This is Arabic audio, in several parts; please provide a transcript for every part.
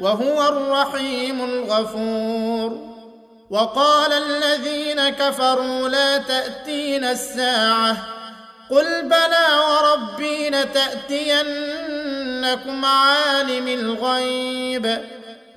وهو الرحيم الغفور. وقال الذين كفروا لا تأتين الساعة. قل بلى وربي لتأتينكم عالم الغيب.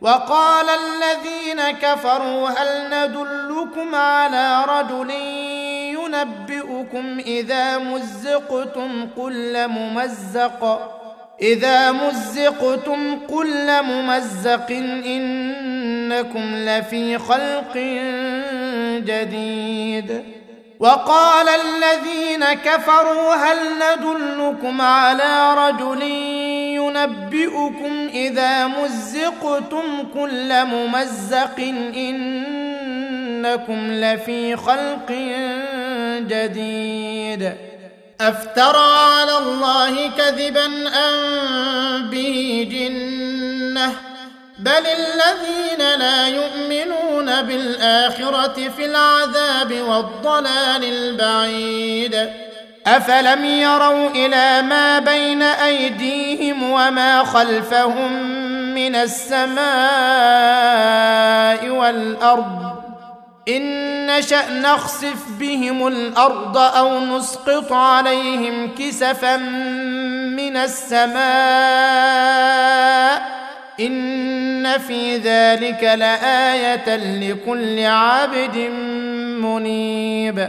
وقال الذين كفروا هل ندلكم على رجل ينبئكم إذا مزقتم كل ممزق؟ إذا مزقتم كل ممزق إنكم لفي خلق جديد. وقال الذين كفروا هل ندلكم على رجل ينبئكم إذا مزقتم كل ممزق إنكم لفي خلق جديد. أفترى على الله كذبا أم به جنة؟ بل الذين لا يؤمنون بالآخرة في العذاب والضلال البعيد. افلم يروا إلى ما بين ايديهم وما خلفهم من السماء والارض ان نشا نخسف بهم الأرض أو نسقط عليهم كسفا من السماء ان في ذلك لايه لكل عبد منيب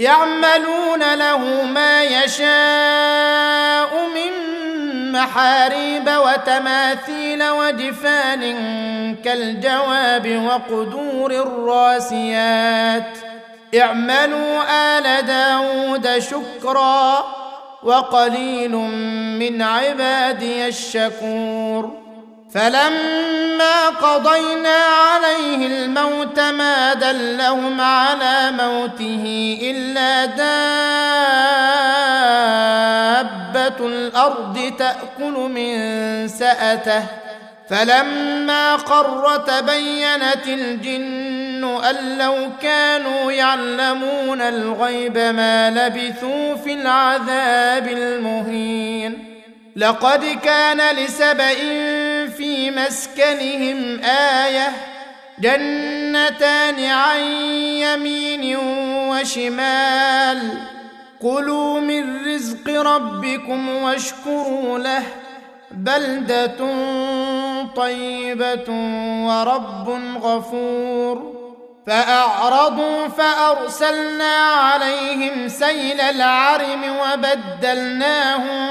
يعملون له ما يشاء من محاريب وتماثيل وجفان كالجواب وقدور الراسيات. اعملوا آل داود شكرا وقليل من عبادي الشكور. فلما قضينا عليه الموت ما دلهم على موته إلا دابة الأرض تأكل من سأته. فلما قر تبينت الجن أن لو كانوا يعلمون الغيب ما لبثوا في العذاب المهين. لقد كان لسبا في مسكنهم آية جنتان عن يمين وشمال. كلوا من رزق ربكم واشكروا له. بلدة طيبة ورب غفور. فأعرضوا فأرسلنا عليهم سيل العرم وبدلناهم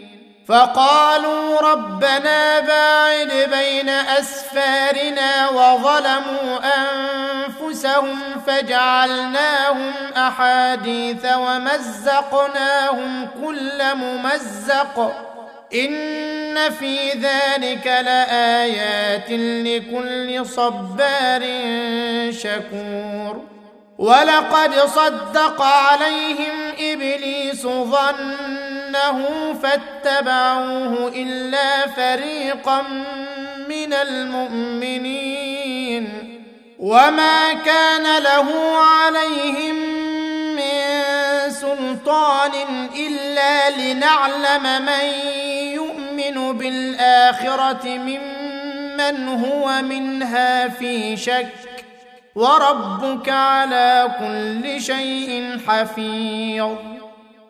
فقالوا ربنا باعد بين أسفارنا وظلموا أنفسهم فجعلناهم أحاديث ومزقناهم كل ممزق. إن في ذلك لآيات لكل صبار شكور. ولقد صدق عليهم إبليس ظنه فاتبعوه الا فريقا من المؤمنين وما كان له عليهم من سلطان الا لنعلم من يؤمن بالاخره ممن هو منها في شك وربك على كل شيء حفيظ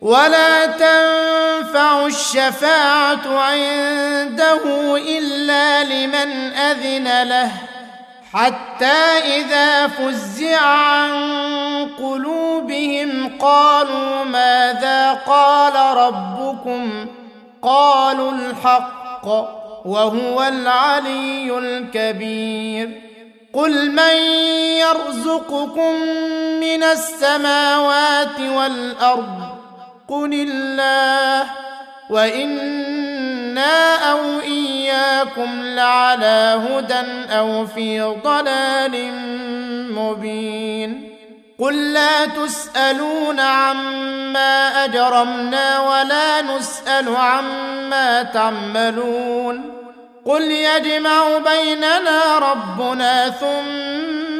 ولا تنفع الشفاعة عنده إلا لمن أذن له حتى إذا فزع عن قلوبهم قالوا ماذا قال ربكم؟ قالوا الحق وهو العلي الكبير. قل من يرزقكم من السماوات والأرض قل الله وإنا أو إياكم لعلى هدى أو في ضلال مبين قل لا تسألون عما أجرمنا ولا نسأل عما تعملون قل يجمع بيننا ربنا ثم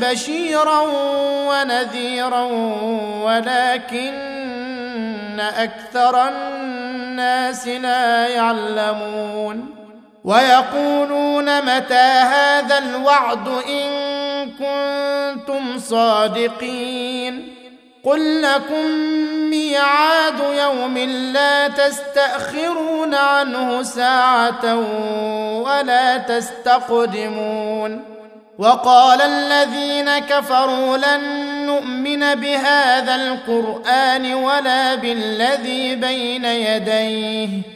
بشيرا ونذيرا ولكن أكثر الناس لا يعلمون ويقولون متى هذا الوعد إن كنتم صادقين قل لكم ميعاد يوم لا تستأخرون عنه ساعة ولا تستقدمون وقال الذين كفروا لن نؤمن بهذا القرآن ولا بالذي بين يديه.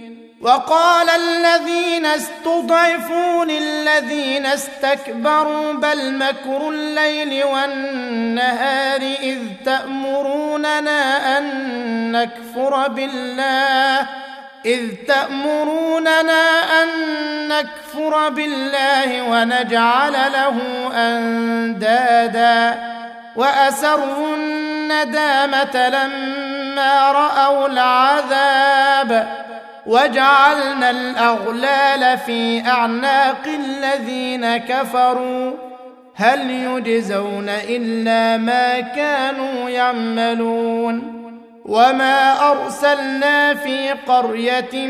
وقال الذين استضعفوا للذين استكبروا بل مكر الليل والنهار إذ تأمروننا أن نكفر بالله إذ تأمروننا أن نكفر بالله ونجعل له أندادا وأسروا الندامة لما رأوا العذاب وجعلنا الأغلال في أعناق الذين كفروا. هل يجزون إلا ما كانوا يعملون. وما أرسلنا في قرية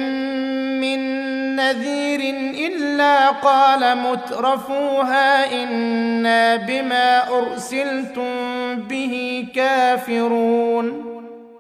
من نذير إلا قال مترفوها إنا بما أرسلتم به كافرون.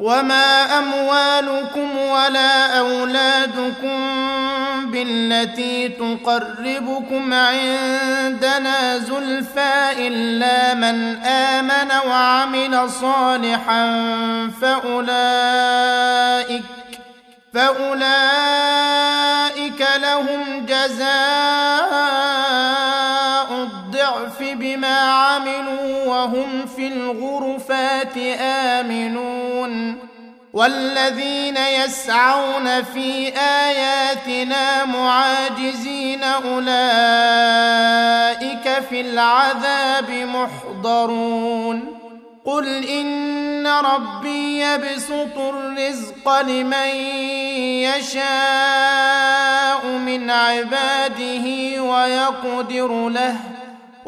وما اموالكم ولا اولادكم بالتي تقربكم عندنا زلفى الا من امن وعمل صالحا فاولئك فاولئك لهم جزاء بما عملوا وهم في الغرفات آمنون والذين يسعون في آياتنا معاجزين أولئك في العذاب محضرون قل إن ربي يبسط الرزق لمن يشاء من عباده ويقدر له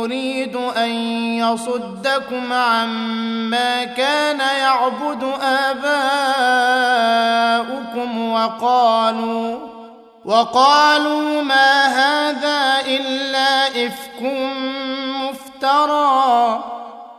يريد أن يصدكم عما كان يعبد آباؤكم وقالوا وقالوا ما هذا إلا إفك مفترى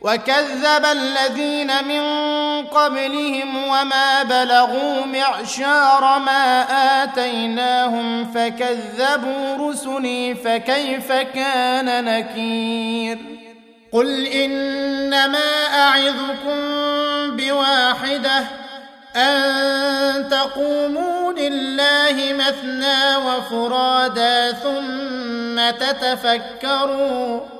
وكذب الذين من قبلهم وما بلغوا معشار ما آتيناهم فكذبوا رسلي فكيف كان نكير؟ قل إنما أعظكم بواحدة أن تقوموا لله مثنى وفرادا ثم تتفكروا.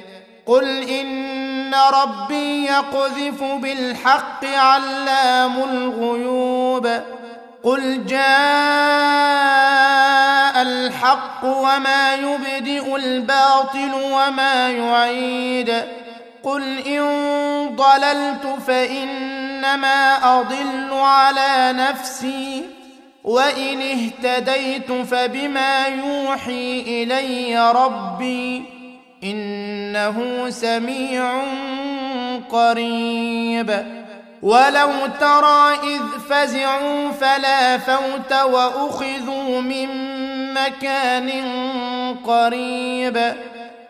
قل إن ربي يقذف بالحق علام الغيوب. قل جاء الحق وما يبدئ الباطل وما يعيد. قل إن ضللت فإنما أضل على نفسي. وإن اهتديت فبما يوحي إلي ربي. إنه سميع قريب. ولو ترى إذ فزعوا فلا فوت وأخذوا من مكان قريب.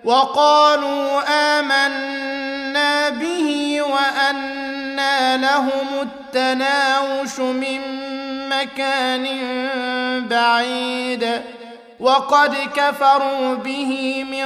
وقالوا آمنا به وأنى لهم التناوش من مكان بعيد. وقد كفروا به من